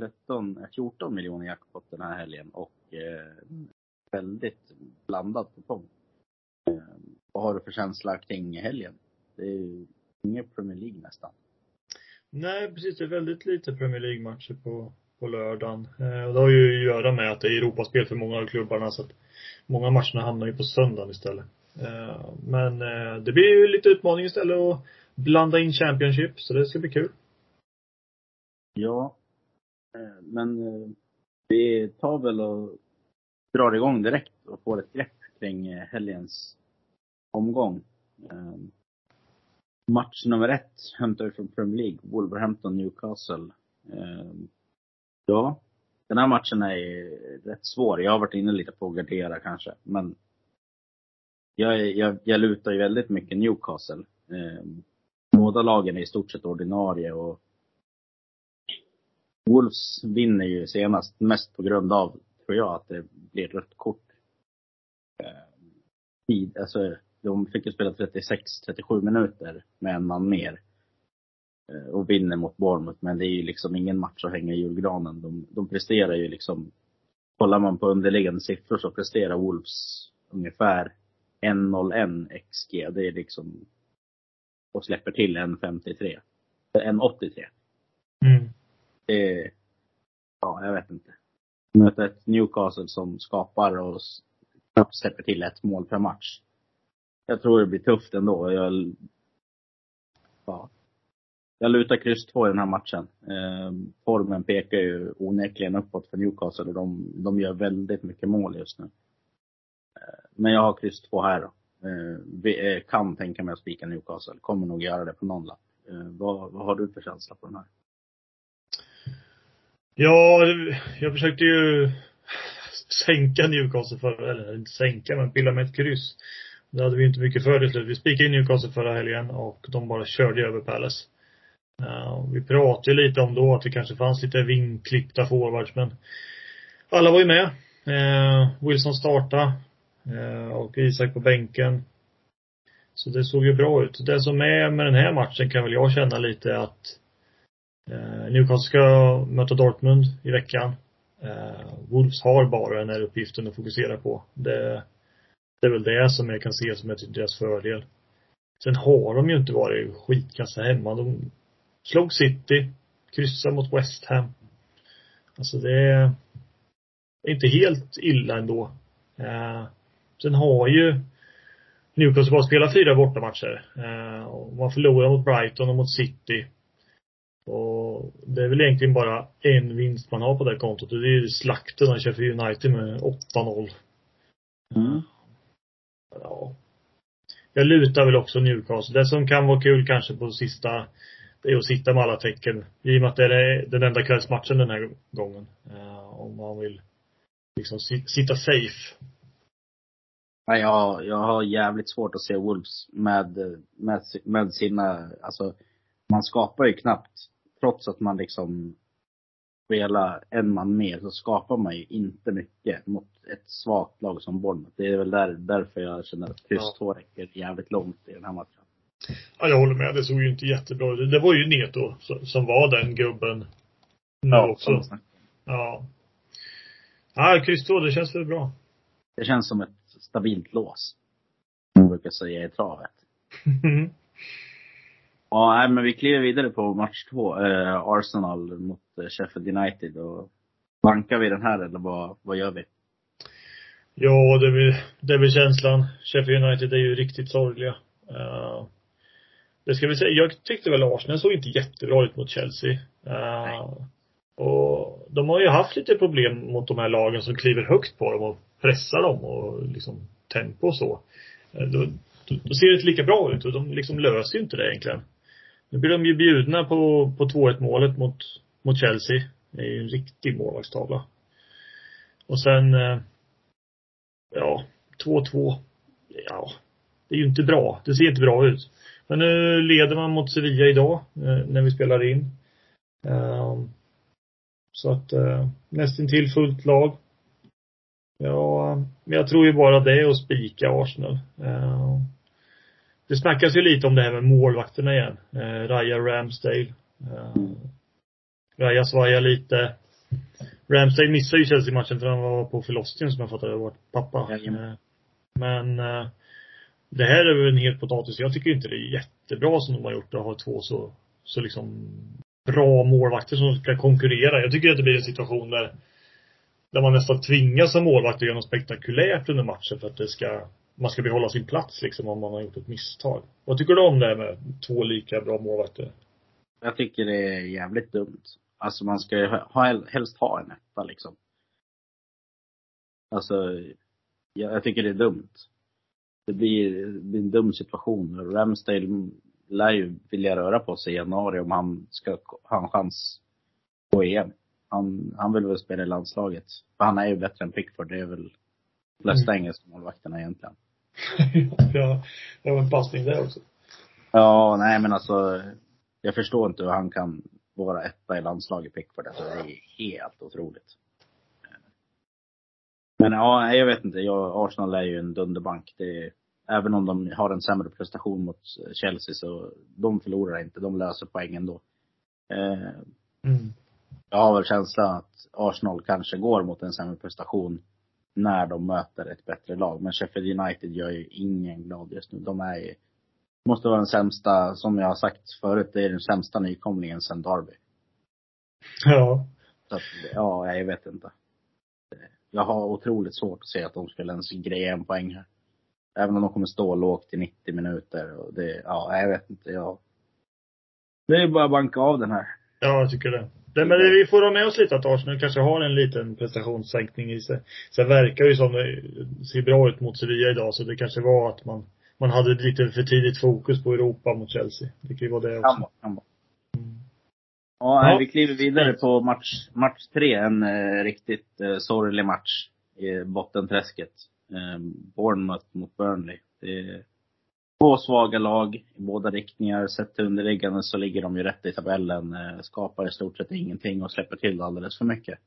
13, eh, 14 miljoner jackpot den här helgen och eh, väldigt blandat på gång. Eh, vad har du för känsla kring helgen? Det är ju inget Premier League nästan. Nej, precis. Det är väldigt lite Premier League-matcher på, på lördagen. Eh, och det har ju att göra med att det är Europaspel för många av klubbarna så att många matcherna hamnar ju på söndagen istället. Eh, men eh, det blir ju lite utmaning istället att blanda in Championship, så det ska bli kul. Ja. Eh, men eh, vi tar väl och drar igång direkt och får ett grepp kring eh, helgens omgång. Match nummer ett hämtar vi från Premier League, Wolverhampton Newcastle. Ja, den här matchen är rätt svår. Jag har varit inne lite på att gardera kanske, men jag, jag, jag lutar ju väldigt mycket Newcastle. Båda lagen är i stort sett ordinarie och Wolves vinner ju senast mest på grund av, tror jag, att det blir rött kort. Eh, tid, alltså, de fick ju spela 36-37 minuter med en man mer. Eh, och vinner mot Bournemouth, men det är ju liksom ingen match att hänga i julgranen. De, de presterar ju liksom, kollar man på underliggande siffror så presterar Wolves ungefär 1,01 XG. Det är liksom, och släpper till 1,53. 1,83. Mm. Det ja, jag vet inte. Möta ett Newcastle som skapar och knappt släpper till ett mål per match. Jag tror det blir tufft ändå. Jag, ja. Jag lutar kryss två i den här matchen. Eh, formen pekar ju onekligen uppåt för Newcastle och de, de gör väldigt mycket mål just nu. Eh, men jag har kryss två här då. Eh, vi, eh, kan tänka mig att spika Newcastle. Kommer nog göra det på någon lapp. Eh, vad, vad har du för känsla på den här? Ja, jag försökte ju sänka Newcastle för, eller inte sänka, men pilla med ett kryss. Det hade vi inte mycket för till slut. Vi spikade in Newcastle förra helgen och de bara körde över Palace. Uh, vi pratade ju lite om då att det kanske fanns lite vingklippta forwards, men alla var ju med. Uh, Wilson startade uh, och Isak på bänken. Så det såg ju bra ut. Det som är med den här matchen kan väl jag känna lite att Eh, Newcastle ska möta Dortmund i veckan. Eh, Wolves har bara den här uppgiften att fokusera på. Det, det är väl det som jag kan se som är till deras fördel. Sen har de ju inte varit skitkassa hemma. De slog City, kryssade mot West Ham. Alltså det är inte helt illa ändå. Eh, sen har ju Newcastle bara spelat fyra bortamatcher. Eh, och man förlorar mot Brighton och mot City. Och det är väl egentligen bara en vinst man har på det kontot och det är ju slakten han kör för United med 8-0. Mm. Ja. Jag lutar väl också Newcastle. Det som kan vara kul kanske på sista, det är att sitta med alla tecken. I och med att det är den enda kvällsmatchen den här gången. Eh, om man vill liksom si- sitta safe. Nej, jag, jag har jävligt svårt att se Wolves med, med, med sina, alltså man skapar ju knappt, trots att man liksom spelar en man mer, så skapar man ju inte mycket mot ett svagt lag som Bournemouth. Det är väl där, därför jag känner att kryss Ja. räcker jävligt långt i den här matchen. Ja, jag håller med. Det såg ju inte jättebra ut. Det var ju Neto som- var den gubben. Nu också. Ja. Ja, kryss det känns väl bra. Det känns som ett stabilt lås. Som man brukar säga i travet. Ja, nej, men vi kliver vidare på match två. Eh, Arsenal mot eh, Sheffield United. Och bankar vi den här eller vad, vad gör vi? Ja, det är, väl, det är väl känslan. Sheffield United är ju riktigt sorgliga. Eh, det ska vi säga. Jag tyckte väl Arsenal såg inte jättebra ut mot Chelsea. Eh, och de har ju haft lite problem mot de här lagen som kliver högt på dem och pressar dem och liksom tempo och så. Då, då, då ser det inte lika bra ut och de liksom löser ju inte det egentligen. Nu blir de ju bjudna på, på 2-1 målet mot, mot Chelsea. Det är ju en riktig målvaktstavla. Och sen, eh, ja, 2-2. Ja, det är ju inte bra. Det ser inte bra ut. Men nu leder man mot Sevilla idag, eh, när vi spelar in. Eh, så att, nästintill fullt lag. Ja, men jag tror ju bara det är att spika Arsenal. Det snackas ju lite om det här med målvakterna igen. Eh, Raja Ramsdale. Eh, Raja svajar lite. Ramsdale missade ju Chelsea-matchen för han var på förlossningen som jag fattade var pappa. Eh, men eh, det här är väl en helt potatis. Jag tycker inte det är jättebra som de har gjort att ha två så, så liksom bra målvakter som ska konkurrera. Jag tycker att det blir en situation där där man nästan tvingas som målvakt att göra något spektakulärt under matchen för att det ska man ska behålla sin plats liksom om man har gjort ett misstag. Vad tycker du om det här med två lika bra målvakter? Jag tycker det är jävligt dumt. Alltså man ska ju ha, helst ha en etta liksom. Alltså, jag, jag tycker det är dumt. Det blir, det blir en dum situation. Ramsdale lär ju vilja röra på sig i januari om han ska ha en chans på EM. Han, han vill väl spela i landslaget. För han är ju bättre än Pickford. Det är väl flesta Mm. engelska målvakterna egentligen. ja, det var en passning där också. Ja, nej men alltså. Jag förstår inte hur han kan vara etta i landslaget Pickford. Alltså, det är helt otroligt. Men ja, jag vet inte. Jag, Arsenal är ju en dunderbank. Det är, även om de har en sämre prestation mot Chelsea så de förlorar inte. De löser poäng ändå. Eh, Mm. jag har väl känslan att Arsenal kanske går mot en sämre prestation när de möter ett bättre lag. Men Sheffield United gör ju ingen glad just nu. De är ju, måste vara den sämsta, som jag har sagt förut, det är den sämsta nykomlingen sedan Derby. Ja. Så att, ja, jag vet inte. Jag har otroligt svårt att se att de skulle ens greja en poäng här. Även om de kommer stå lågt i 90 minuter och det, ja, jag vet inte. Jag, det är bara att banka av den här. Ja, jag tycker det. Det men vi får ha med oss lite att Arsenal kanske har en liten prestationssänkning i sig. Sen verkar ju som det ser bra ut mot Sevilla idag, så det kanske var att man, man hade lite för tidigt fokus på Europa mot Chelsea. Det kan ju vara det också. Kan vara, kan vara. Ja, nej, vi kliver vidare på match, match tre. En eh, riktigt eh, sorglig match i bottenträsket. Eh, Bournemouth mot Burnley. Det två svaga lag i båda riktningar. Sett till underliggande så ligger de ju rätt i tabellen. Eh, skapar i stort sett ingenting och släpper till alldeles för mycket.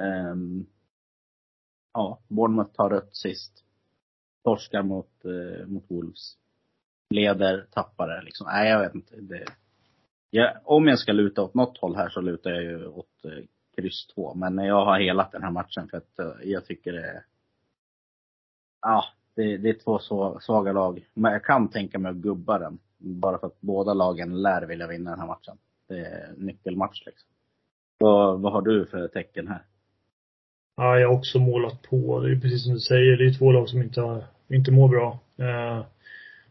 Ehm, ja, Bournemouth tar rött sist. Torskar mot, eh, mot Wolves. Leder, tappar det liksom. Nej, jag vet inte. Det, Ja, om jag ska luta åt något håll här så lutar jag ju åt eh, kryss 2. Men jag har helat den här matchen för att eh, jag tycker det är... Ja, det, det är två så, svaga lag. Men jag kan tänka mig att gubba den. Bara för att båda lagen lär vilja vinna den här matchen. Det är en nyckelmatch liksom. Vad, vad har du för tecken här? Ja, jag har också målat på. Det är precis som du säger, det är två lag som inte, inte mår bra. Eh,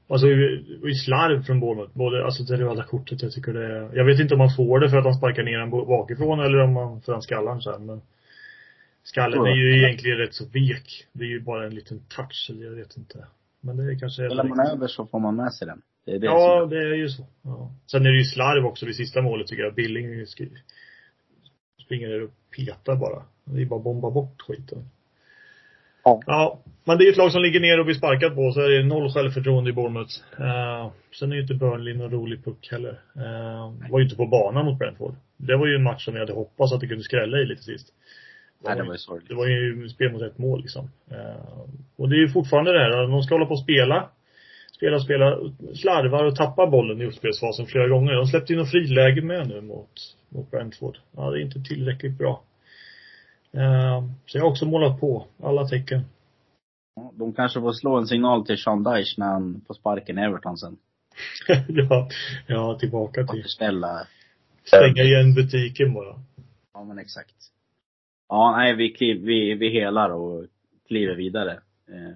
alltså, det slarv från Bournemouth. Både, alltså det röda kortet, jag tycker det är, Jag vet inte om man får det för att han sparkar ner den bakifrån eller om man, för han skallar den sen. Men skallen är ju egentligen rätt så vek. Det är ju bara en liten touch, eller jag vet inte. Men det är kanske Spelar man över så får man med sig den. Det är det Ja, som... det är ju så. Ja. Sen är det ju slarv också vid sista målet tycker jag. Billing springer där och petar bara. Det är bara att bomba bort skiten. Ja. Ja, men det är ett lag som ligger ner och blir sparkat på, så är det noll självförtroende i Bournemouth. Uh, sen är ju inte Burnley någon rolig puck heller. Uh, var ju inte på banan mot Brentford. Det var ju en match som jag hade hoppats att det kunde skrälla i lite sist. Nej, det var ju sorgligt. Det var ju spel mot ett mål liksom. Eh, och det är ju fortfarande det här, de ska hålla på och spela. Spela, spela, slarvar och tappar bollen i uppspelsfasen flera gånger. De släppte ju något friläge med nu mot, mot Brentford. Ja, det är inte tillräckligt bra. Eh, så jag har också målat på alla tecken. Ja, De kanske får slå en signal till Sean Dyche när han får sparken i Everton sen. ja, ja, tillbaka till Återställa stänga igen butiken bara. Ja men exakt. Ja, nej vi, kliv, vi, vi helar och kliver vidare. Eh,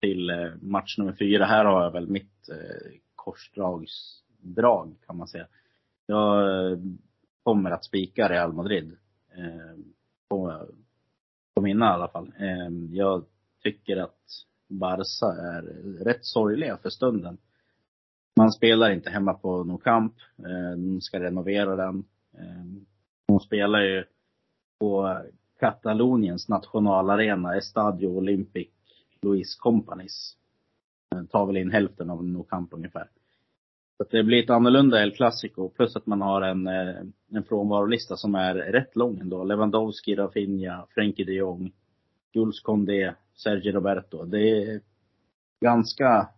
till eh, match nummer fyra. Här har jag väl mitt eh, korsdragsdrag kan man säga. Jag eh, kommer att spika Real Madrid. Eh, på, på mina i alla fall. Eh, jag tycker att Barca är rätt sorgliga för stunden. Man spelar inte hemma på Nou Camp. Eh, de ska renovera den. Eh, de spelar ju på Kataloniens nationalarena, Estadio Olympic Luis Companys. Den tar väl in hälften av Nou Camp ungefär. Så det blir ett annorlunda El Clasico. Plus att man har en, eh, en frånvarolista som är rätt lång ändå. Lewandowski, Rafinha, Frenkie de Jong, Jules Condé, Sergio Roberto. Det är ganska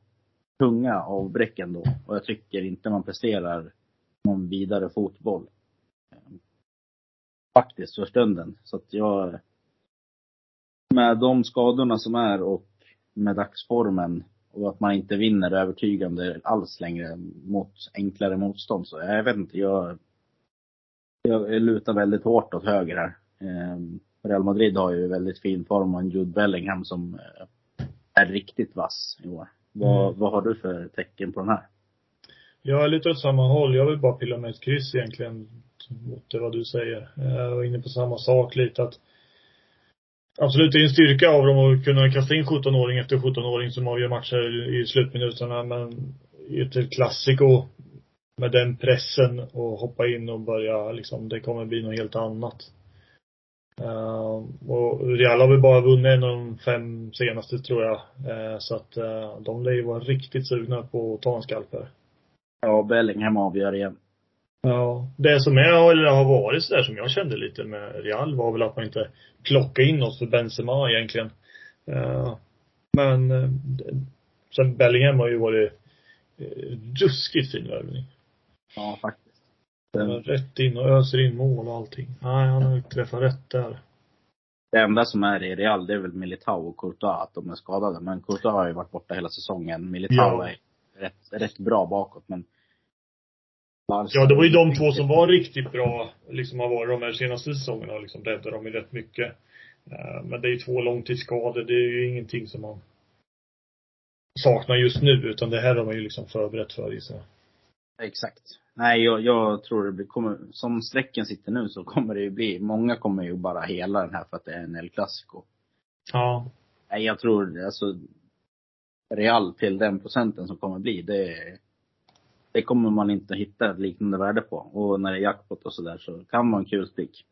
tunga avbräck ändå. Och jag tycker inte man presterar någon vidare fotboll. Faktiskt för stunden. Så att jag, med de skadorna som är och med dagsformen och att man inte vinner övertygande alls längre mot enklare motstånd. Så jag vet inte, jag, jag lutar väldigt hårt åt höger här. Eh, Real Madrid har ju väldigt fin form och en Jude Bellingham som eh, är riktigt vass i år. Vad, Mm. vad har du för tecken på den här? Jag är lite åt samma håll. Jag vill bara pilla med ett kryss egentligen mot det vad du säger. Eh, jag var inne på samma sak lite att Absolut, det är en styrka av dem att kunna kasta in 17-åring efter 17-åring som avgör matcher i slutminuterna. Men i ett klassiko med den pressen och hoppa in och börja liksom, det kommer bli något helt annat. Uh, och Real har väl bara vunnit en av de fem senaste tror jag. Uh, så att uh, de lär ju vara riktigt sugna på att ta en skalp här. Ja, Bellingham avgör igen. Ja. Det som är, eller har varit sådär som jag kände lite med Real var väl att man inte plockade in oss för Benzema egentligen. Uh, men uh, sen Bellingham har ju varit uh, ruskigt fin värvning. Ja, faktiskt. Var rätt in och öser in mål och allting. Nej, han har ju träffat rätt där. Det enda som är i Real, det är väl Militao och Courtois, att de är skadade. Men Courtois har ju varit borta hela säsongen. Militao Ja. är rätt, rätt bra bakåt, men Ja, det var ju de två som var riktigt bra, liksom har varit de här senaste säsongerna och liksom räddade dem ju rätt mycket. Eh, Men det är ju två långtidsskador, det är ju ingenting som man saknar just nu, utan det här har man ju liksom förberett för gissar. Exakt. Nej, jag, jag tror det blir, kommer, som strecken sitter nu så kommer det ju bli, många kommer ju bara hela den här för att det är en El Clasico. Ja. Nej, jag tror alltså Real till den procenten som kommer bli, det, det kommer man inte hitta ett liknande värde på. Och när det är jackpot och sådär så kan man en kul spik.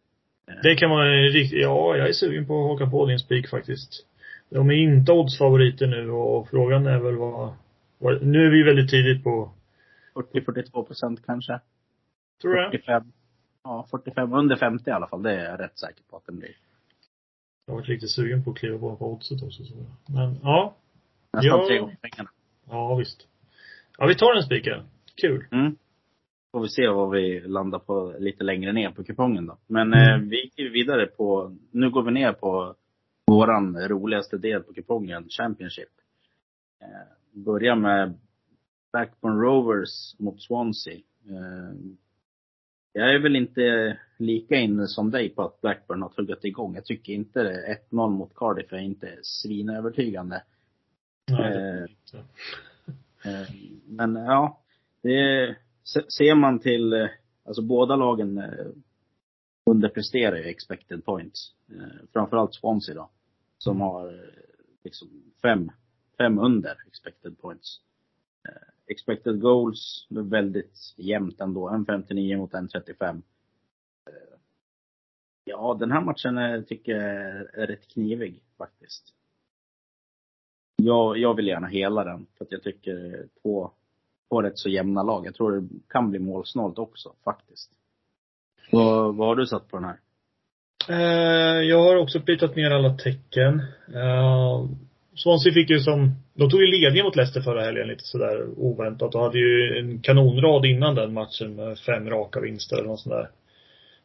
Det kan vara en ja, jag är sugen på att haka på din spik faktiskt. De är inte oddsfavoriter nu och frågan är väl vad, vad nu är vi väldigt tidigt på, 40-42 procent kanske. tror jag. 45. Ja, 45. Under 50 i alla fall. Det är jag rätt säker på att den blir. Jag har varit riktigt sugen på att kliva på på oddset också. Så. Men ja, Nästan Ja. tre gånger pengarna. ja visst. Ja, vi tar den spiken. Kul. Mm. Får vi se vad vi landar på lite längre ner på kupongen då. Men Mm. eh, vi gick vidare på, nu går vi ner på våran roligaste del på kupongen, Championship. Eh, börjar med Blackburn Rovers mot Swansea. Eh, jag är väl inte lika inne som dig på att Blackburn har tuggat igång. Jag tycker inte det. 1-0 mot Cardiff är inte svinövertygande. Nej, Eh, inte. Eh, Men ja, det se- ser man till, eh, alltså båda lagen eh, underpresterar ju expected points. Eh, Framförallt Swansea då. Som har eh, liksom fem, fem under expected points. Expected goals, väldigt jämnt ändå. En 59 mot en 35. Eh, Ja, den här matchen är, tycker jag är är rätt knivig faktiskt. Jag, jag vill gärna hela den, för att jag tycker två, två rätt så jämna lag. Jag tror det kan bli målsnålt också, faktiskt. Vad, vad har du satt på den här? Eh, jag har också plitat ner alla tecken. Eh, Swansea fick ju som, de tog ju ledningen mot Leicester förra helgen lite sådär oväntat och hade ju en kanonrad innan den matchen med fem raka vinster eller något sånt där.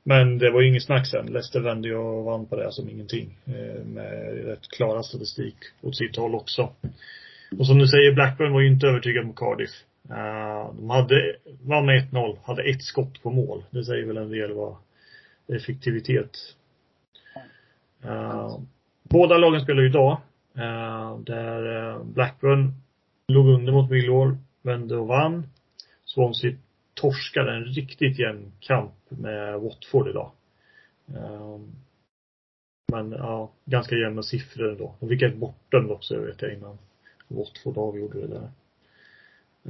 Men det var ju inget snack sen. Leicester vände ju och vann på det som ingenting. Eh, med rätt klara statistik åt sitt håll också. Och som du säger, Blackburn var ju inte övertygad mot Cardiff. Eh, de hade, vann med 1-0, hade ett skott på mål. Det säger väl en del vad effektivitet. Eh, båda lagen spelar ju idag. Eh, där Blackburn låg under mot Millwall, vände och vann. Swansea torskade en riktigt jämn kamp med Watford idag. Men ja, ganska jämna siffror ändå. De fick ett bortdömd också vet jag innan Watford avgjorde det där.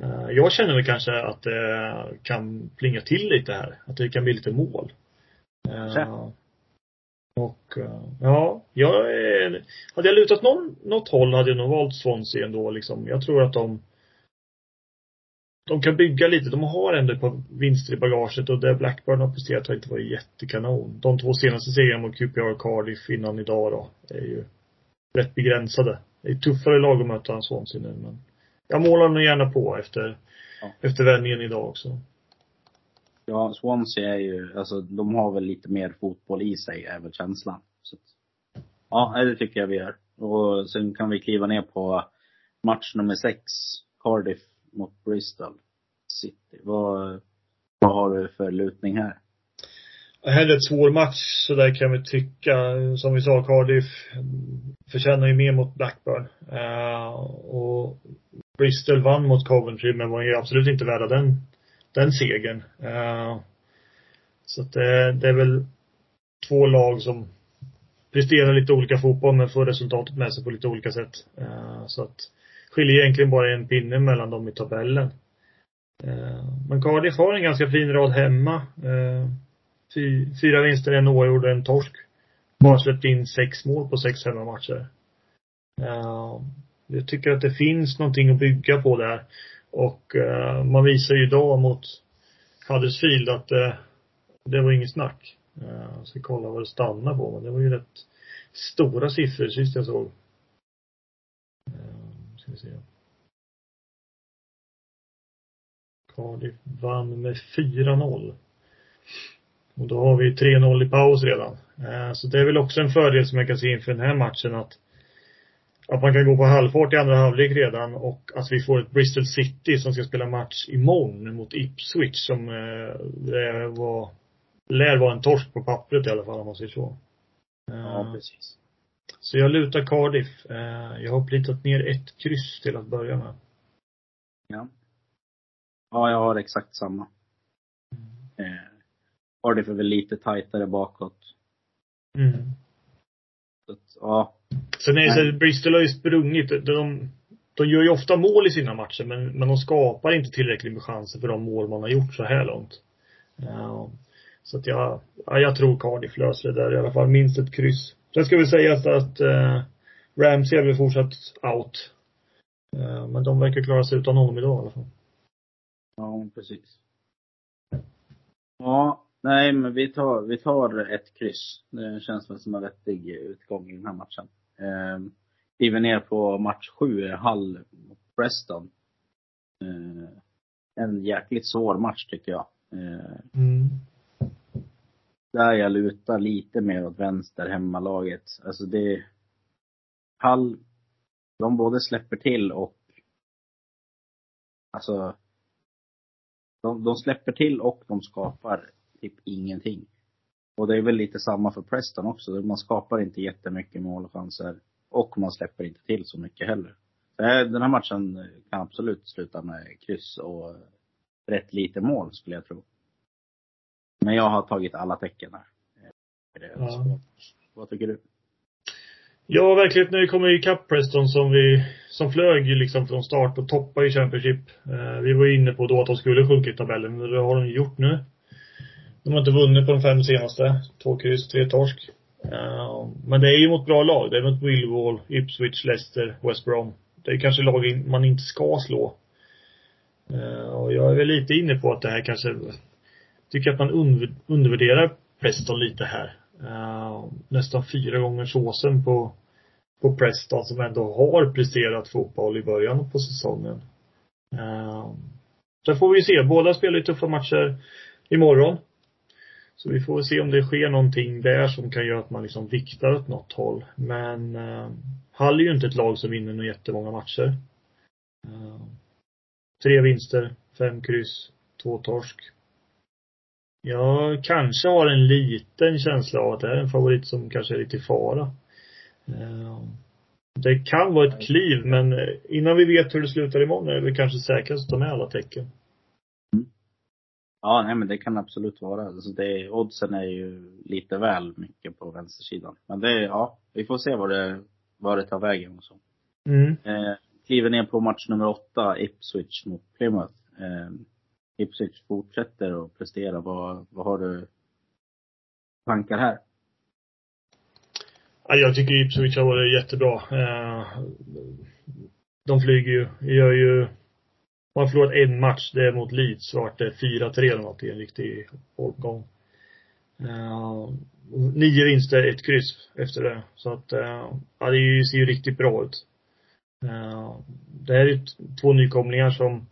Eh, Jag känner väl kanske att det kan plinga till lite här. Att det kan bli lite mål. Eh, Kanske. Och eh, ja, jag är, hade jag lutat någon, något håll hade jag nog valt Swansea ändå liksom. Jag tror att de de kan bygga lite. De har ändå ett par vinster i bagaget och det Blackburn har presterat har inte varit jättekanon. De två senaste segrarna mot QPR och Cardiff innan idag då är ju rätt begränsade. Det är tuffare lag att möta än Swansea nu men jag målar nog gärna på efter, Ja. efter vändningen idag också. Ja, Swansea är ju, alltså de har väl lite mer fotboll i sig, är väl känslan. Så, ja, det tycker jag vi gör. Och sen kan vi kliva ner på match nummer sex, Cardiff mot Bristol City. Vad, vad har du för lutning här? Det här är en svår match, så där kan vi tycka. Som vi sa, Cardiff förtjänar ju mer mot Blackburn. Eh, och Bristol vann mot Coventry, men var ju absolut inte värda den, den segern. Uh, så att det, det är väl två lag som presterar lite olika fotboll, men får resultatet med sig på lite olika sätt. Uh, så att skiljer egentligen bara en pinne mellan dem i tabellen. Uh, men Cardiff har en ganska fin rad hemma. Fy, fyra vinster, en oavgjord och en torsk. Bara släppt in sex mål på sex hemmamatcher. Jag tycker att det finns någonting att bygga på där. Och eh, man visar ju idag mot Huddersfield att eh, det var inget snack. Eh, jag ska kolla vad det stannar på, men det var ju rätt stora siffror sist jag såg. Eh, ska vi se. Cardiff vann med 4-0. Och då har vi 3-0 i paus redan. Eh, Så det är väl också en fördel som jag kan se inför den här matchen att att man kan gå på halvfart i andra halvlek redan och att vi får ett Bristol City som ska spela match imorgon mot Ipswich som eh, var, lär vara en torsk på pappret i alla fall om man säger så. Eh, Ja, precis. Så jag lutar Cardiff. Eh, Jag har plitat ner ett kryss till att börja med. Ja. Ja, jag har exakt samma. Eh, Cardiff är väl lite tajtare bakåt. Mm. Så att, ja, Sen är det så att Bristol har ju sprungit. De, de gör ju ofta mål i sina matcher men, men de skapar inte tillräckligt med chanser för de mål man har gjort så här långt. Ja, så att jag, ja, jag tror Cardiff löser det där i alla fall. Minst ett kryss. Sen ska vi säga att, att uh, Ramsey är väl fortsatt out. Eh, men de verkar klara sig utan honom idag i alla fall. ja precis. Ja, nej men vi tar, vi tar ett kryss. Det känns väl som en vettig utgång i den här matchen. Eh, kliver ner på match sju, Hull mot Preston. Eh, en jäkligt svår match tycker jag. Eh, Mm. där jag lutar lite mer åt vänster, hemmalaget. Alltså det... Hall, de både släpper till och... Alltså... De, de släpper till och de skapar typ ingenting. Och det är väl lite samma för Preston också. Man skapar inte jättemycket målchanser. Och man släpper inte till så mycket heller. Den här matchen kan absolut sluta med kryss och rätt lite mål skulle jag tro. Men jag har tagit alla tecken här. Ja. Vad tycker du? Ja, verkligen när vi kommer ikapp Preston som vi, som flög liksom från start och toppade i Championship. Eh, vi var inne på då att de skulle sjunka i tabellen, men det har de gjort nu. De har inte vunnit på de fem senaste. Två kryss, tre torsk. Men det är ju mot bra lag. Det är mot Millwall, Ipswich, Leicester, West Brom. Det är kanske lag man inte ska slå. Eh, och jag är väl lite inne på att det här kanske, tycker att man under, undervärderar Preston lite här. Eh, nästan fyra gånger såsen på, på Preston som ändå har presterat fotboll i början på säsongen. Eh, uh, sen får vi se. Båda spelar ju tuffa matcher imorgon. Så vi får se om det sker någonting där som kan göra att man liksom viktar åt något håll. Men eh, Hall är ju inte ett lag som vinner några jättemånga matcher. Eh, tre vinster, fem kryss, två torsk. Jag kanske har en liten känsla av att det är en favorit som kanske är lite i fara. Eh, Det kan vara ett kliv, men eh, innan vi vet hur det slutar imorgon är det väl kanske säkrast att ta med alla tecken. Ja, nej men det kan absolut vara. Alltså det, oddsen är ju lite väl mycket på vänstersidan. Men det, ja, vi får se vad det, vad det tar vägen och så. Mm. Eh, kliver ner på match nummer åtta, Ipswich mot Plymouth. Eh, Ipswich fortsätter att prestera. Vad, vad har du tankar här? Ja, jag tycker Ipswich har varit jättebra. Eh, De flyger ju, gör ju man har förlorat en match, det är mot Leeds, så vart det 4-3 eller något i en riktig omgång. Uh, eh, nio vinster, ett kryss efter det. Så att, uh, ja det ser ju riktigt bra ut. Uh, det här är ju två nykomlingar som,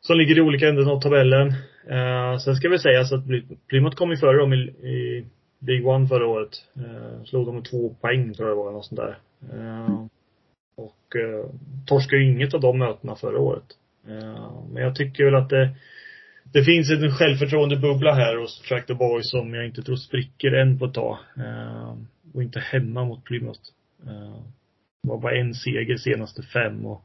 som ligger i olika änden av tabellen. Uh, sen ska vi säga så att Plymouth kom ju före dem i, i Big One förra året. Uh, slog dem med två poäng tror jag det var, något sånt där. Uh, och uh, torskade ju inget av de mötena förra året. Eh, men jag tycker väl att det, det finns en självförtroendebubbla här hos Track the Boys som jag inte tror spricker än på ett tag. Eh, och inte hemma mot Plymouth. Eh, det var bara en seger senaste fem och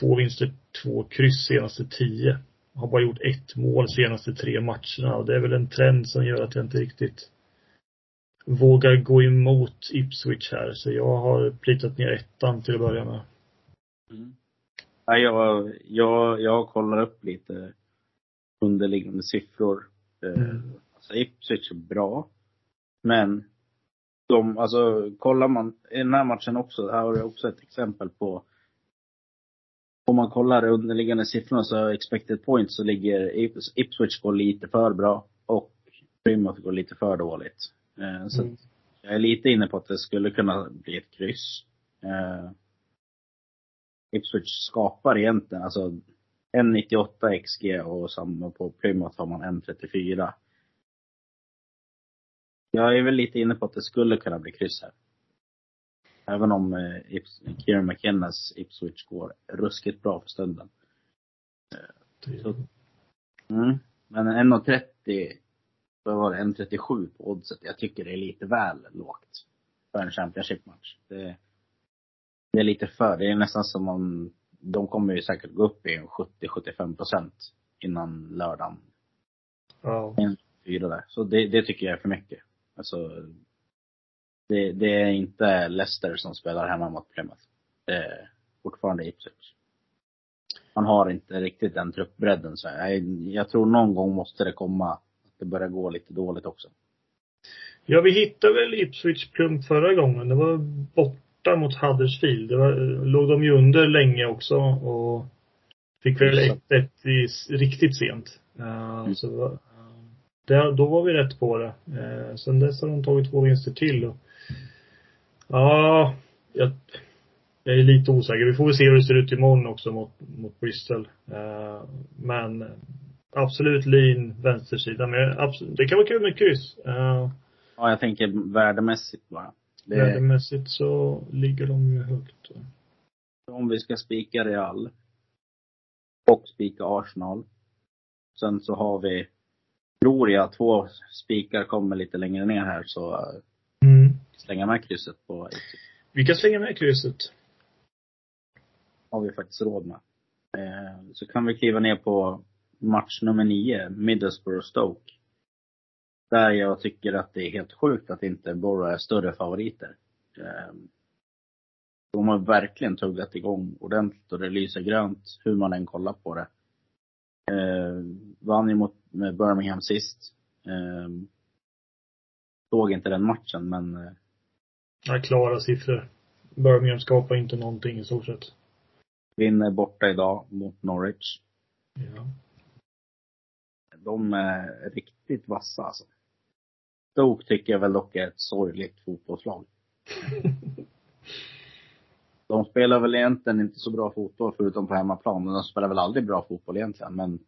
två vinster, två kryss senaste tio. Har bara gjort ett mål senaste tre matcherna och det är väl en trend som gör att jag inte riktigt vågar gå emot Ipswich här. Så jag har plitat ner ettan till att börja med. Mm. Ja, jag, jag, jag kollar upp lite underliggande siffror. Mm. Alltså Ipswich är bra. Men de, alltså kollar man, i den här matchen också, här har du också ett exempel på om man kollar underliggande siffrorna så expected points så ligger Ipswich går lite för bra och Plymouth går lite för dåligt. Eh, så mm. jag är lite inne på att det skulle kunna bli ett kryss. Ipswich skapar egentligen, alltså 1,98 XG och samma på Plymouth har man 1,34. Jag är väl lite inne på att det skulle kunna bli kryss här. Även om eh, Ips, Kieran McKennas Ipswich går ruskigt bra för stunden. Eh, så, mm, men 1,30, vad var det, 1,37 på oddset. Jag tycker det är lite väl lågt för en Championship-match. Det, det är lite för, det är nästan som om, de kommer ju säkert gå upp i 70-75 procent innan lördagen. Ja. Fyra där. Så det, det tycker jag är för mycket. Alltså, det, det, är inte Leicester som spelar hemma mot Plymouth. Det är fortfarande Ipswich. Man har inte riktigt den truppbredden. Så jag, jag tror någon gång måste det komma, att det börjar gå lite dåligt också. Ja, vi hittade väl Ipswich plump förra gången. Det var borta mot Huddersfield. Det var, låg de ju under länge också och fick väl 1-1 riktigt sent. Uh, mm. så, uh, det, då var vi rätt på det. Uh, sen dess har de tagit två vinster till. Och, Ja, jag, jag är lite osäker. Vi får väl se hur det ser ut imorgon också mot, mot Bristol. Uh, men absolut lean vänstersida. Men absolut, det kan vara kul med kryss. Ja, jag tänker värdemässigt bara. Det... Värdemässigt så ligger de ju högt. Om vi ska spika Real och spika Arsenal. Sen så har vi, tror jag, två spikar kommer lite längre ner här så slänga med krysset på Vi kan slänga med krysset. Har vi faktiskt råd med. Eh, så kan vi kliva ner på match nummer nio, Middlesbrough Stoke. Där jag tycker att det är helt sjukt att inte Borough är större favoriter. Eh, de har verkligen tuggat igång ordentligt och det lyser grönt hur man än kollar på det. Eh, vann ju mot Birmingham sist. Eh, såg inte den matchen men eh, Ja, klara siffror. Birmingham skapar inte någonting i stort sett. Vinner borta idag mot Norwich. Ja. De är riktigt vassa alltså. Stoke tycker jag väl dock är ett sorgligt fotbollslag. de spelar väl egentligen inte så bra fotboll förutom på hemmaplan. Men de spelar väl aldrig bra fotboll egentligen. Men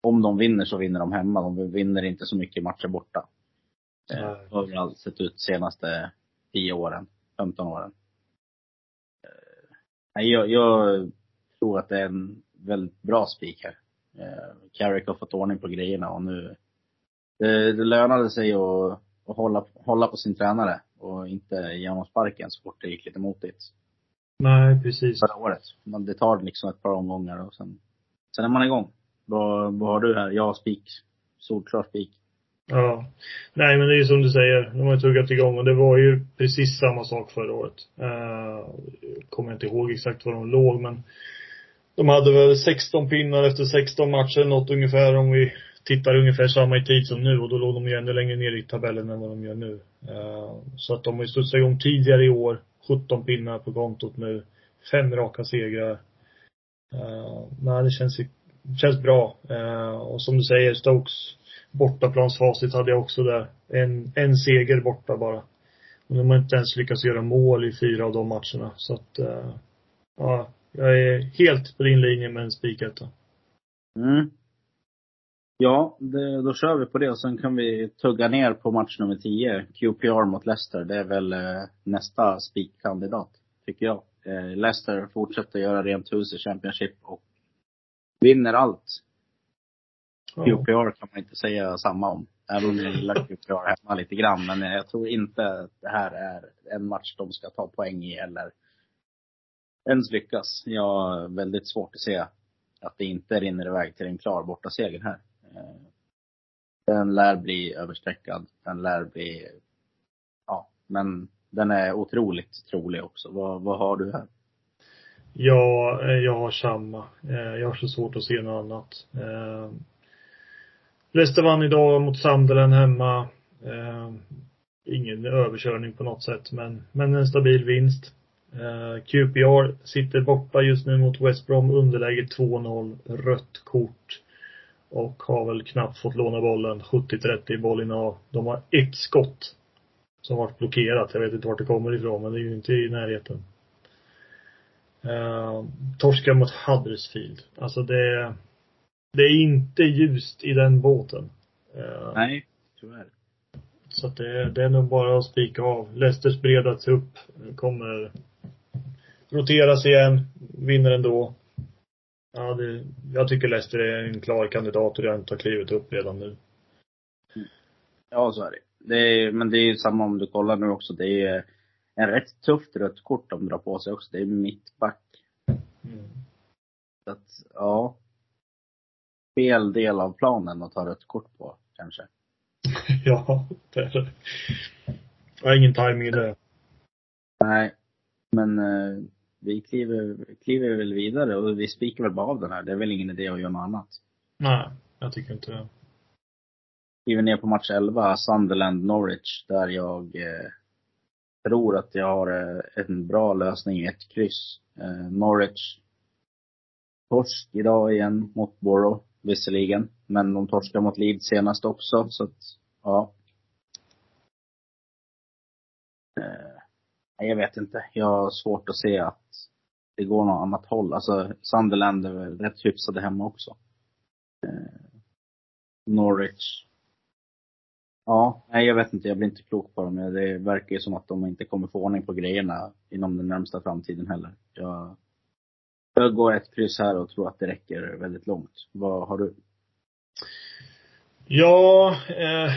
om de vinner så vinner de hemma. De vinner inte så mycket matcher borta. Eh, det har väl sett ut senaste 10 åren, 15 åren. Eh, nej, jag, jag tror att det är en väldigt bra spik här. Eh, Carrick har fått ordning på grejerna och nu, det, det lönade sig att, att hålla, hålla på sin tränare och inte ge honom sparken så fort det gick lite motigt. Nej, precis. Förra året. Men det tar liksom ett par omgångar och sen, sen är man igång. Vad, vad har du här? Har spik. Solklar spik. Ja. Nej men det är ju som du säger, de har tuggat igång och det var ju precis samma sak förra året. Uh, kommer inte ihåg exakt var de låg men de hade väl 16 pinnar efter 16 matcher, något ungefär om vi tittar ungefär samma i tid som nu och då låg de ju ännu längre ner i tabellen än vad de gör nu. Eh, så att de har ju studsat igång tidigare i år, 17 pinnar på kontot nu, fem raka segrar. Eh, nej, det känns, känns bra. Eh, och som du säger, Stokes bortaplansfacit hade jag också där. En, en seger borta bara. Och de har inte ens lyckats göra mål i fyra av de matcherna. Så att, ja, jag är helt på din linje med en spiketta. Mm. Ja, det, då kör vi på det och sen kan vi tugga ner på match nummer 10. QPR mot Leicester. Det är väl eh, nästa spikkandidat, tycker jag. Eh, Leicester fortsätter göra rent hus i Championship och vinner allt. Ja. QPR kan man inte säga samma om. Även om jag gillar QPR hemma lite grann. Men jag tror inte att det här är en match de ska ta poäng i eller ens lyckas. Jag har väldigt svårt att se att det inte rinner iväg till en klar bortaseger här. Eh, den lär bli överstreckad. Den lär bli, ja, men den är otroligt trolig också. Vad, vad har du här? Ja, eh, jag har samma. Eh, jag har så svårt att se något annat. Leicester vann idag mot Sunderland hemma. Ingen överkörning på något sätt, men, men en stabil vinst. QPR sitter borta just nu mot West Brom, underläge 2-0, rött kort. Och har väl knappt fått låna bollen, 70-30 i bollinnehav. De har ett skott som varit blockerat. Jag vet inte vart det kommer ifrån, men det är ju inte i närheten. Uh, torska mot Huddersfield. Alltså det, det är inte ljust i den båten. Eh, Nej, tyvärr. så att det, det är nog bara att spika av. Leicesters breda trupp kommer roteras igen, vinner ändå. Ja, det, jag tycker Leicester är en klar kandidat och redan har klivit upp redan nu. Ja, så är det. det är, men det är ju samma om du kollar nu också. Det är en rätt tufft rött kort de drar på sig också. Det är mittback. Mm. Så att, ja. Fel del av planen att ta rött kort på, kanske. ja, det är det. Jag har ingen timing i det. Nej. Men eh, vi kliver, kliver väl vidare och vi spikar väl bara av den här. Det är väl ingen idé att göra något annat. Nej, jag tycker inte det. Kliver ner på match 11, Sunderland Norwich, där jag eh, tror att jag har eh, en bra lösning i ett kryss. Eh, Norwich torsk idag igen mot Borough, visserligen. Men de torskar mot Leeds senast också, så att, ja. Eh, jag vet inte. Jag har svårt att se att det går något annat håll. Alltså, Sunderland är väl rätt hyfsade hemma också. Eh, Norwich. Ja, nej jag vet inte. Jag blir inte klok på dem. Det verkar ju som att de inte kommer få ordning på grejerna inom den närmsta framtiden heller. Jag, jag går ett kryss här och tror att det räcker väldigt långt. Vad har du? Ja, eh,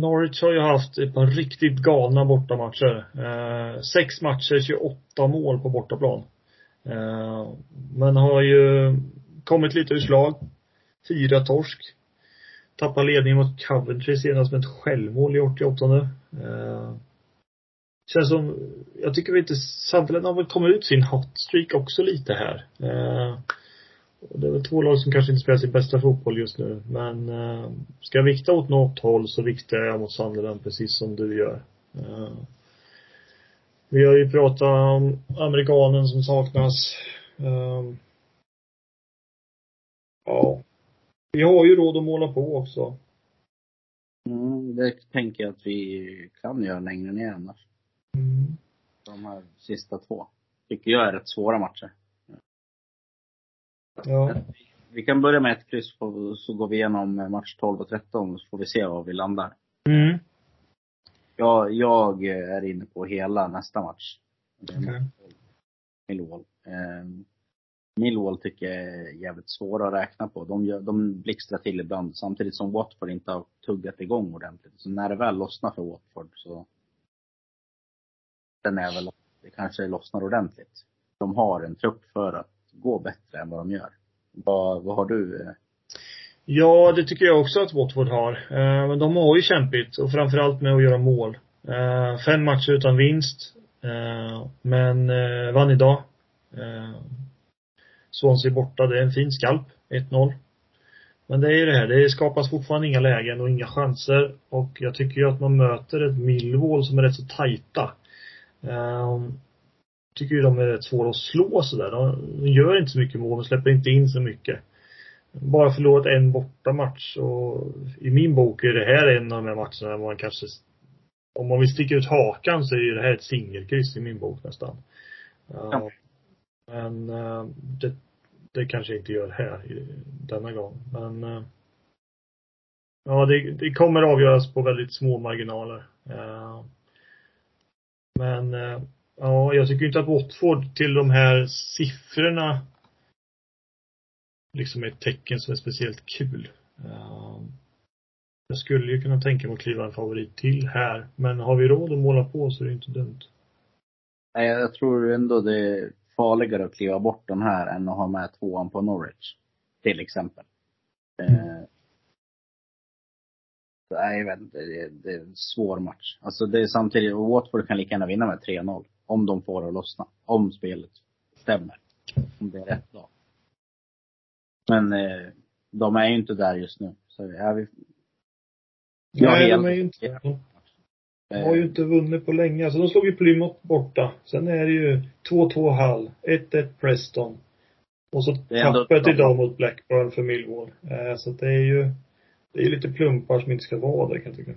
Norwich har ju haft ett par riktigt galna bortamatcher. Eh, sex matcher, 28 mål på bortaplan. Eh, men har ju kommit lite ur slag. Fyra torsk. Tappar ledningen mot Coventry senast med ett självmål i 88 eh, Känns som, jag tycker vi inte, Sunderland har väl kommit ut sin hotstreak också lite här. Eh, det är väl två lag som kanske inte spelar sin bästa fotboll just nu. Men eh, ska jag vikta åt något håll så viktar jag mot Sunderland precis som du gör. Eh, vi har ju pratat om amerikanen som saknas. Eh, ja. Vi har ju råd att måla på också. Mm, det tänker jag att vi kan göra längre ner annars. Mm. De här sista två. Tycker jag är rätt svåra matcher. Ja. Vi kan börja med ett kryss på- så går vi igenom match 12 och 13 så får vi se var vi landar. Mm. Jag, jag är inne på hela nästa match. Okej. Millwall. Eh, Millwall tycker jag är jävligt svåra att räkna på. De, gör, de blixtrar till ibland samtidigt som Watford inte har tuggat igång ordentligt. Så när det väl lossnar för Watford så Sen är väl det kanske lossnar ordentligt. De har en trupp för att gå bättre än vad de gör. Vad, vad har du eh? Ja, det tycker jag också att Watford har. Eh, men de har ju kämpigt och framförallt med att göra mål. Eh, fem matcher utan vinst. Men vann idag. Swansea borta, det är en fin skalp. 1-0. Men det är ju det här, det skapas fortfarande inga lägen och inga chanser. Och jag tycker ju att man möter ett Millwall som är rätt så tajta tycker ju de är rätt svåra att slå sådär. De gör inte så mycket mål, de släpper inte in så mycket. Bara förlorat en bortamatch och i min bok är det här en av de här matcherna man kanske om man vill sticka ut hakan så är ju det här ett singelkryss i min bok nästan. Ja. Men eh, det, det kanske inte gör här denna gång. Men eh, ja, det, det kommer avgöras på väldigt små marginaler. Eh, men ja, jag tycker inte att Watford till de här siffrorna liksom är ett tecken som är speciellt kul. Ehm, jag skulle ju kunna tänka mig att kliva en favorit till här. Men har vi råd att måla på så är det inte dumt. Nej, jag tror ändå det är farligare att kliva bort den här än att ha med tvåan på Norwich. Till exempel. Mm. Eh, nej, jag vet inte. Det, det, är en svår match. Alltså det är samtidigt, Watford kan lika gärna vinna med 3-0. Om de får det att lossna. Om spelet stämmer. Om det är rätt dag. Men eh, de är ju inte där just nu. Så ja, vi, Nej, de är ju inte De har ju inte vunnit på länge. Alltså de slog ju Plymouth borta. Sen är det ju 2-2 Hall, 1-1 Preston. Och så tappet idag mot Blackburn för Millwall. Eh, så det är ju, det är lite plumpar som inte ska vara där kan jag tycka.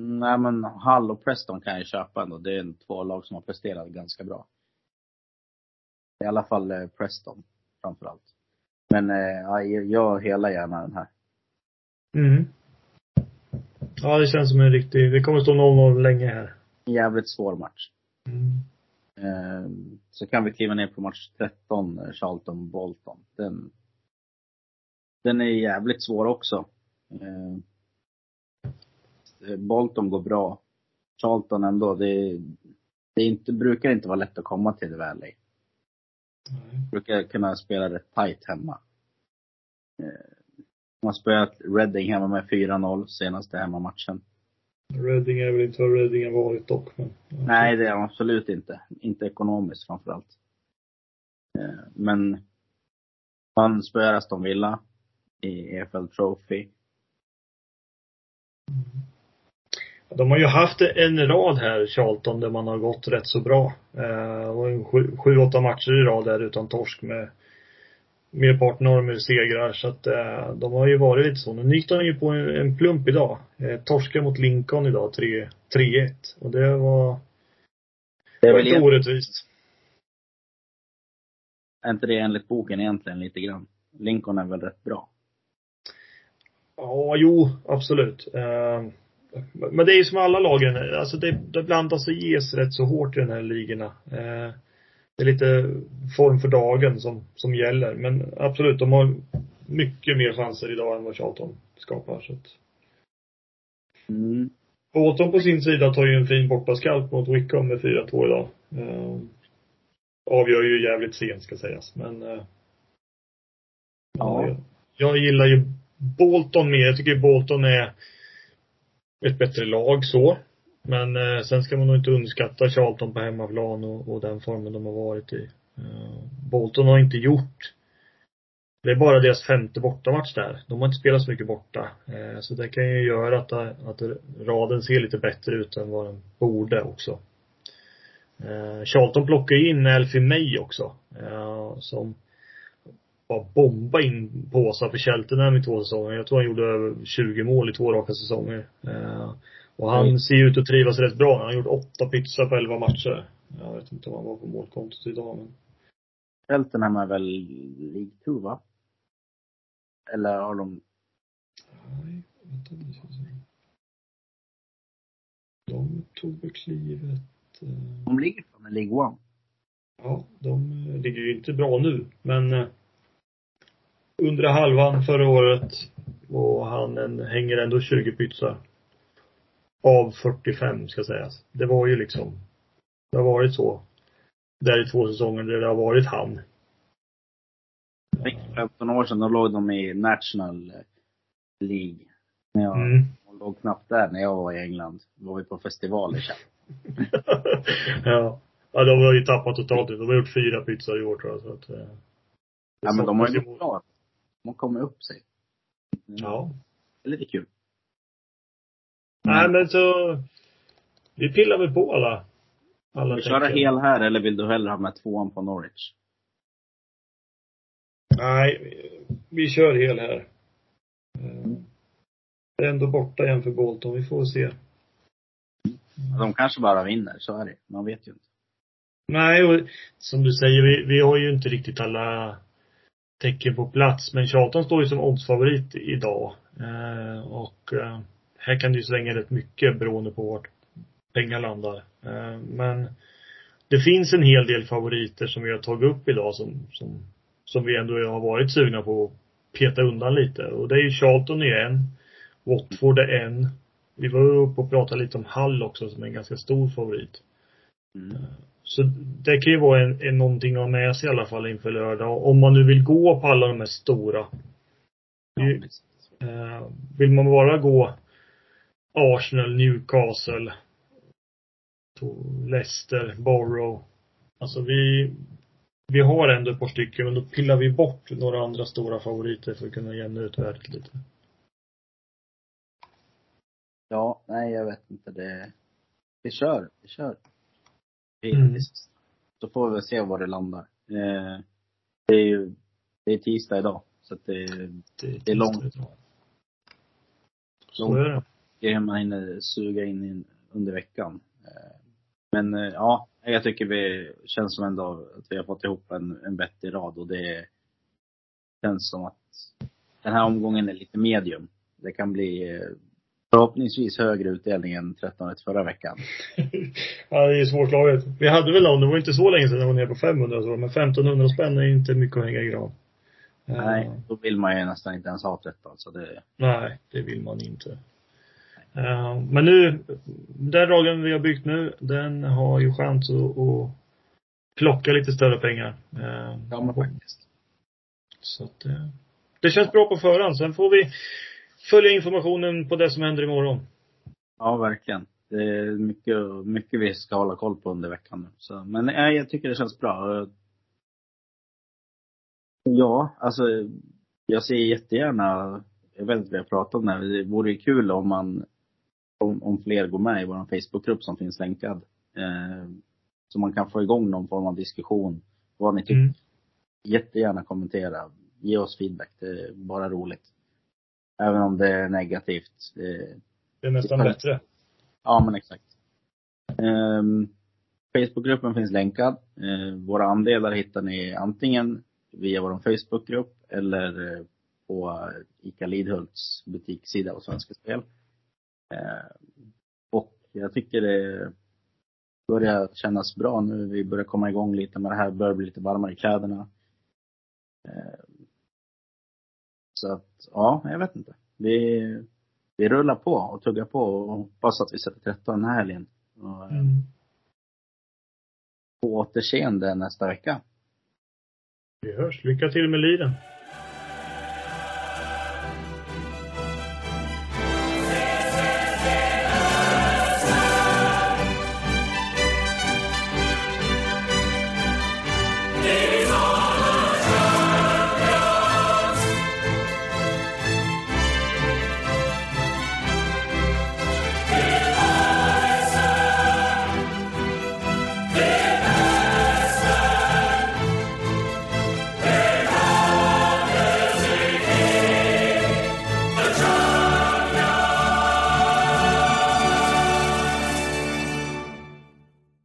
Nej men Hall och Preston kan jag köpa ändå. Det är två lag som har presterat ganska bra. I alla fall eh, Preston framförallt. Men eh, jag helar gärna den här. Mm. Ja, det känns som en riktig, det kommer stå 0-0 länge här. Jävligt svår match. Mm. Eh, så kan vi kliva ner på match 13, eh, Charlton-Bolton. Den, den är jävligt svår också. Eh, Bolton går bra. Charlton ändå, det, det inte, brukar inte vara lätt att komma till det Valley. Mm. Brukar kunna spela rätt tight hemma. Eh, de har spöat Reading hemma med 4-0 senaste hemmamatchen. Reading är väl inte vad Reading har varit dock, men. Nej, det är de absolut inte. Inte ekonomiskt framförallt. Eh, men han spöar Aston Villa i EFL Trophy. De har ju haft en rad här, Charlton, där man har gått rätt så bra. Eh, och sju, sju, åtta matcher i rad där utan torsk med merparten av dem är segrar. Så att eh, de har ju varit lite så. Nu gick de ju på en, en plump idag. Eh, torska mot Lincoln idag, 3-1. Och det var, det väl lite orättvist. Är inte det enligt boken egentligen lite grann? Lincoln är väl rätt bra? Ja, jo, absolut. Men det är ju som alla lagen, alltså det, det blandas och ges rätt så hårt i den här ligorna. Eh, det är lite form för dagen som, som gäller. Men absolut, de har mycket mer chanser idag än vad Charlton skapar. Så att. Mm. Bolton på sin sida tar ju en fin bortaskalp mot Wickham med 4-2 idag. Eh, avgör ju jävligt sent ska sägas, men eh, ja. jag, jag gillar ju Bolton mer. Jag tycker Bolton är ett bättre lag så. Men eh, sen ska man nog inte underskatta Charlton på hemmaplan och, och den formen de har varit i. Eh, Bolton har inte gjort det är bara deras femte bortamatch där. De har inte spelat så mycket borta. Eh, så det kan ju göra att, att raden ser lite bättre ut än vad den borde också. Eh, Charlton plockar ju in Elfie May också. Eh, som bara bomba in påsar för Cheltenham i två säsonger. Jag tror han gjorde över 20 mål i två raka säsonger. Eh, och han mm. ser ju ut att trivas rätt bra. Han har gjort åtta pizzor på elva matcher. Jag vet inte om han var på målkontot idag men. Cheltenham är väl League 2 va? Eller har de? Nej, vänta nu ska se. De tog väl klivet. Eh... De ligger fan i League 1. Ja, de eh, ligger ju inte bra nu, men under halvan förra året och han en, hänger ändå 20 pytsar av 45 ska sägas. Det var ju liksom, det har varit så. Där i två säsonger där det har varit han. För 15 år sedan, då låg de i National League. När jag Mm. låg knappt där när jag var i England. Då var vi på festivaler ja. Ja, de har ju tappat totalt. De har gjort fyra pizzor i år tror jag. Så att, eh, Ja men de har ju saknas blivit har kommit upp sig. Ja. Det är lite kul. Nej men så, vi pillar väl på alla, alla Vill du köra hel här eller vill du hellre ha med tvåan på Norwich? Nej, vi- kör hel här. Eh, Det är ändå borta igen för Bolton. Vi får se. De kanske bara vinner, så är det. Man vet ju inte. Nej, och som du säger, vi, vi har ju inte riktigt alla tecken på plats. Men Charlton står ju som oddsfavorit idag. Eh, och eh, här kan det ju svänga rätt mycket beroende på vart pengar landar. Eh, men det finns en hel del favoriter som vi har tagit upp idag som, som, som vi ändå har varit sugna på att peta undan lite. Och det är ju Charlton är en. Watford är en. Vi var uppe och pratade lite om Hull också som är en ganska stor favorit. Mm. Så det kan ju vara en, en någonting att ha med sig i alla fall inför lördag. Om man nu vill gå på alla de här stora. Ja, Ju-. Eh, vill man bara gå Arsenal, Newcastle, Leicester, Borough. Alltså vi, vi har ändå ett par stycken men då pillar vi bort några andra stora favoriter för att kunna jämna ut värdet lite. Ja, nej jag vet inte. Det... Vi kör, vi kör. Mm. Så får vi väl se var det landar. Eh, det är ju, det är tisdag idag. Så att det, Det, Det är långt. Så är det. det är man hinner suga in under veckan. Eh, Men eh, ja, jag tycker vi känns som ändå att vi har fått ihop en, en vettig rad och det känns som att den här omgången är lite medium. Det kan bli eh, förhoppningsvis högre utdelning än 13 förra veckan. ja, det är svårslaget. Vi hade väl någon, det var inte så länge sedan jag var nere på 500 så, men 1500 spänn är inte mycket att hänga i gran. Eh, Nej, då vill man ju nästan inte ens ha 13. Så det, Nej, det vill man inte. Eh, men nu, den raden vi har byggt nu, den har ju chans att, att plocka lite större pengar. Eh, ja men faktiskt. Så att, eh, det känns bra på förhand. Sen får vi följa informationen på det som händer imorgon. Ja, verkligen. Det är mycket, mycket vi ska hålla koll på under veckan nu. Så, men nej, jag tycker det känns bra. Ja, alltså jag ser jättegärna, jag vet inte vad jag pratar om det det vore kul om man, om, om fler går med i vår Facebookgrupp som finns länkad. Eh, så man kan få igång någon form av diskussion, vad ni tycker. Mm. Jättegärna kommentera, ge oss feedback, det är bara roligt. Även om det är negativt. Det, Det är nästan Det bättre. Ja, men exakt. Um, Facebookgruppen finns länkad. Eh, våra andelar hittar ni antingen via vår Facebookgrupp eller eh, på ICA Lidhults butikssida på Svenska Spel. Eh, och jag tycker det börjar kännas bra nu. Vi börjar komma igång lite med det här, börjar bli lite varmare i kläderna. Eh, så att, ja, jag vet inte. Vi, vi rullar på och tuggar på och hoppas att vi sätter 13 den här helgen. Och, eh, Mm. På återseende nästa vecka. Vi hörs. Lycka till med liren.